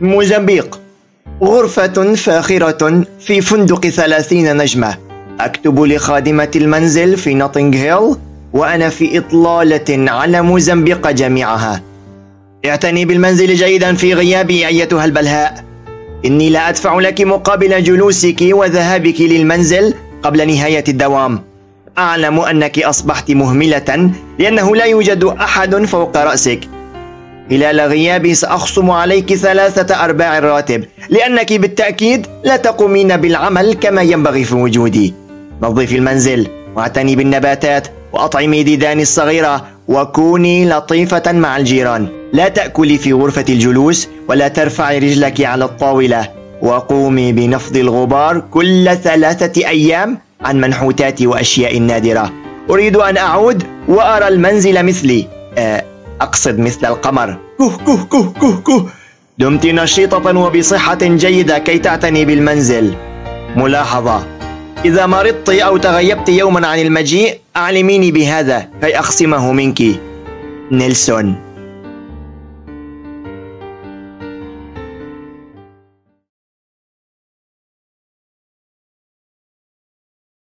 موزمبيق. غرفة فاخرة في فندق ثلاثين نجمة. أكتب لخادمة المنزل في نوتنغ هيل وأنا في إطلالة على موزمبيق جميعها. اعتني بالمنزل جيدا في غيابي أيتها البلهاء. إني لا أدفع لك مقابل جلوسك وذهابك للمنزل قبل نهاية الدوام. أعلم أنك أصبحت مهملة لأنه لا يوجد أحد فوق رأسك. خلال غيابي سأخصم عليك ثلاثة أرباع الراتب لأنك بالتأكيد لا تقومين بالعمل كما ينبغي في وجودي. نظفي المنزل واعتني بالنباتات وأطعمي ديداني الصغيرة وكوني لطيفة مع الجيران. لا تأكلي في غرفة الجلوس ولا ترفعي رجلك على الطاولة. وقومي بنفض الغبار كل ثلاثة أيام عن منحوتاتي وأشياء نادرة. أريد أن أعود وأرى المنزل مثلي. آه، أقصد مثل القمر. كه كه كه كه كه دمت نشيطة وبصحة جيدة كي تعتني بالمنزل. ملاحظة. إذا مرضت أو تغيبت يوما عن المجيء أعلميني بهذا كي أخصمه منك. نيلسون.